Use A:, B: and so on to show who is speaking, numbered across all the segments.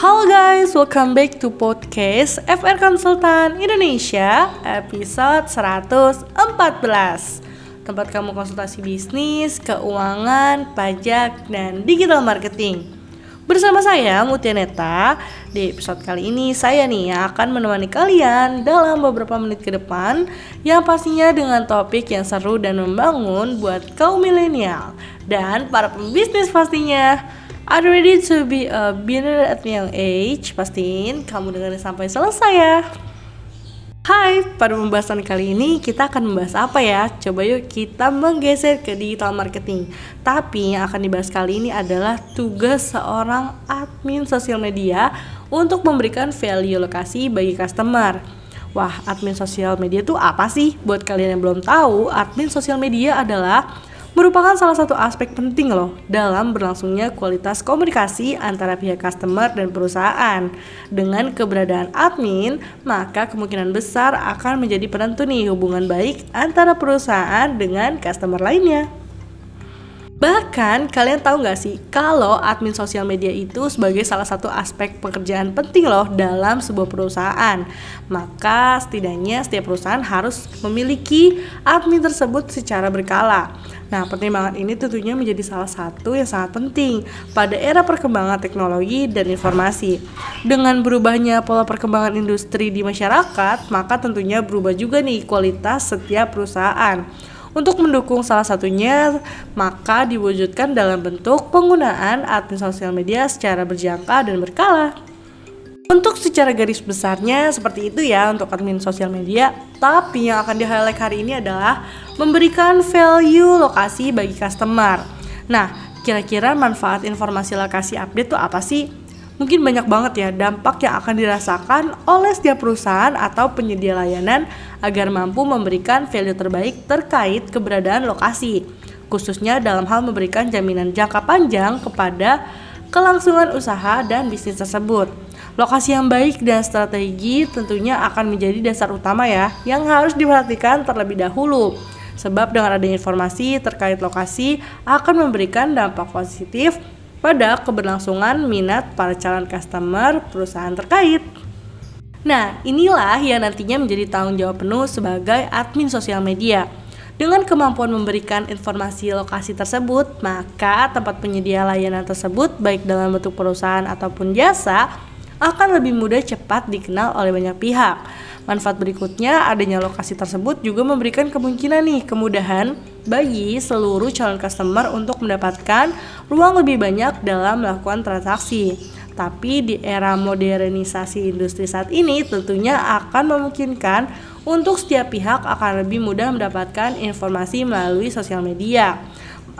A: Halo guys, welcome back to podcast FR Konsultan Indonesia episode 114 Tempat kamu konsultasi bisnis, keuangan, pajak, dan digital marketing. Bersama saya Mutia Neta. Di episode kali ini saya nih yang akan menemani kalian dalam beberapa menit ke depan Yang pastinya dengan topik yang seru dan membangun buat kaum milenial Dan para pembisnis pastinya Are you ready to be a beginner at young age? Pastiin kamu dengerin sampai selesai ya. Hai, pada pembahasan kali ini kita akan membahas apa ya? Coba yuk kita menggeser ke digital marketing. Tapi yang akan dibahas kali ini adalah tugas seorang admin sosial media untuk memberikan value lokasi bagi customer. Wah, admin sosial media itu apa sih? Buat kalian yang belum tahu, admin sosial media adalah merupakan salah satu aspek penting loh dalam berlangsungnya kualitas komunikasi antara pihak customer dan perusahaan. Dengan keberadaan admin, maka kemungkinan besar akan menjadi penentu nih hubungan baik antara perusahaan dengan customer lainnya. Bahkan kalian tahu nggak sih kalau admin sosial media itu sebagai salah satu aspek pekerjaan penting loh dalam sebuah perusahaan. Maka setidaknya setiap perusahaan harus memiliki admin tersebut secara berkala. Nah, pertimbangan ini tentunya menjadi salah satu yang sangat penting pada era perkembangan teknologi dan informasi. Dengan berubahnya pola perkembangan industri di masyarakat, maka tentunya berubah juga nih kualitas setiap perusahaan. Untuk mendukung salah satunya, maka diwujudkan dalam bentuk penggunaan admin sosial media secara berjangka dan berkala. Untuk secara garis besarnya seperti itu ya untuk admin sosial media. Tapi yang akan di-highlight hari ini adalah memberikan value lokasi bagi customer. Nah, kira-kira manfaat informasi lokasi update itu apa sih? Mungkin banyak banget ya dampak yang akan dirasakan oleh setiap perusahaan atau penyedia layanan agar mampu memberikan value terbaik terkait keberadaan lokasi, khususnya dalam hal memberikan jaminan jangka panjang kepada kelangsungan usaha dan bisnis tersebut. Lokasi yang baik dan strategi tentunya akan menjadi dasar utama ya yang harus diperhatikan terlebih dahulu. Sebab dengan adanya informasi terkait lokasi akan memberikan dampak positif pada keberlangsungan minat para calon customer perusahaan terkait. Nah, inilah yang nantinya menjadi tanggung jawab penuh sebagai admin sosial media. Dengan kemampuan memberikan informasi lokasi tersebut, maka tempat penyedia layanan tersebut, baik dalam bentuk perusahaan ataupun jasa, akan lebih mudah cepat dikenal oleh banyak pihak. Manfaat berikutnya, adanya lokasi tersebut juga memberikan kemungkinan nih kemudahan bagi seluruh calon customer untuk mendapatkan ruang lebih banyak dalam melakukan transaksi. Tapi di era modernisasi industri saat ini tentunya akan memungkinkan untuk setiap pihak akan lebih mudah mendapatkan informasi melalui sosial media.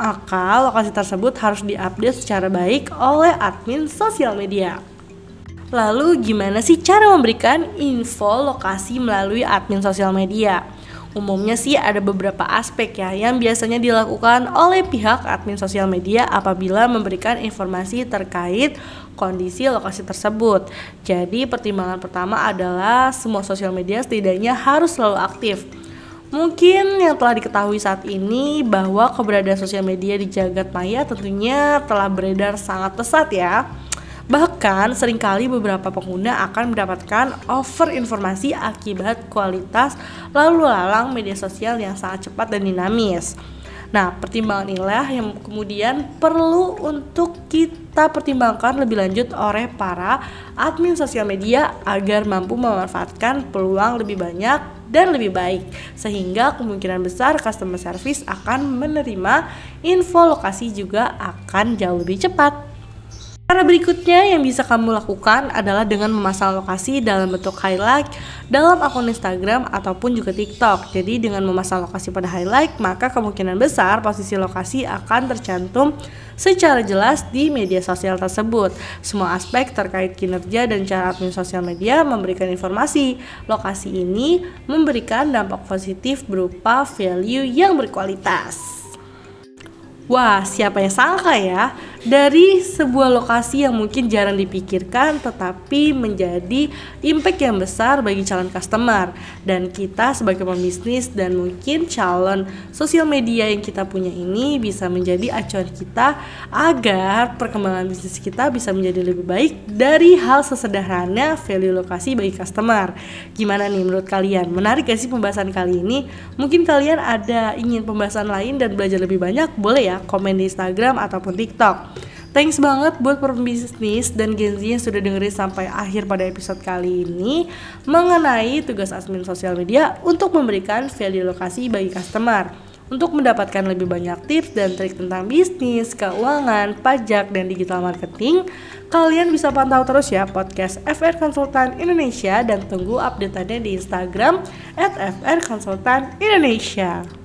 A: Maka lokasi tersebut harus diupdate secara baik oleh admin sosial media. Lalu gimana sih cara memberikan info lokasi melalui admin sosial media? Umumnya sih ada beberapa aspek ya yang biasanya dilakukan oleh pihak admin sosial media apabila memberikan informasi terkait kondisi lokasi tersebut. Jadi pertimbangan pertama adalah semua sosial media setidaknya harus selalu aktif. Mungkin yang telah diketahui saat ini bahwa keberadaan sosial media di jagat maya tentunya telah beredar sangat pesat ya. Bahkan sering kali beberapa pengguna akan mendapatkan over informasi akibat kualitas lalu lalang media sosial yang sangat cepat dan dinamis. Nah, pertimbangan inilah yang kemudian perlu untuk kita pertimbangkan lebih lanjut oleh para admin sosial media agar mampu memanfaatkan peluang lebih banyak dan lebih baik sehingga kemungkinan besar customer service akan menerima info lokasi juga akan jauh lebih cepat. Cara berikutnya yang bisa kamu lakukan adalah dengan memasang lokasi dalam bentuk highlight dalam akun Instagram ataupun juga TikTok. Jadi dengan memasang lokasi pada highlight, maka kemungkinan besar posisi lokasi akan tercantum secara jelas di media sosial tersebut. Semua aspek terkait kinerja dan cara admin sosial media memberikan informasi. Lokasi ini memberikan dampak positif berupa value yang berkualitas. Wah, siapa yang sangka ya? Dari sebuah lokasi yang mungkin jarang dipikirkan tetapi menjadi impact yang besar bagi calon customer dan kita sebagai pembisnis dan mungkin calon sosial media yang kita punya ini bisa menjadi acuan kita agar perkembangan bisnis kita bisa menjadi lebih baik dari hal sesederhana value lokasi bagi customer. Gimana nih menurut kalian? Menarik gak sih pembahasan kali ini? Mungkin kalian ada ingin pembahasan lain dan belajar lebih banyak? Boleh ya komen di Instagram ataupun TikTok. Thanks banget buat pembisnis dan Gen Z yang sudah dengerin sampai akhir pada episode kali ini mengenai tugas admin sosial media untuk memberikan value lokasi bagi customer. Untuk mendapatkan lebih banyak tips dan trik tentang bisnis, keuangan, pajak, dan digital marketing, kalian bisa pantau terus ya podcast FR Konsultan Indonesia dan tunggu update-annya di Instagram at Indonesia.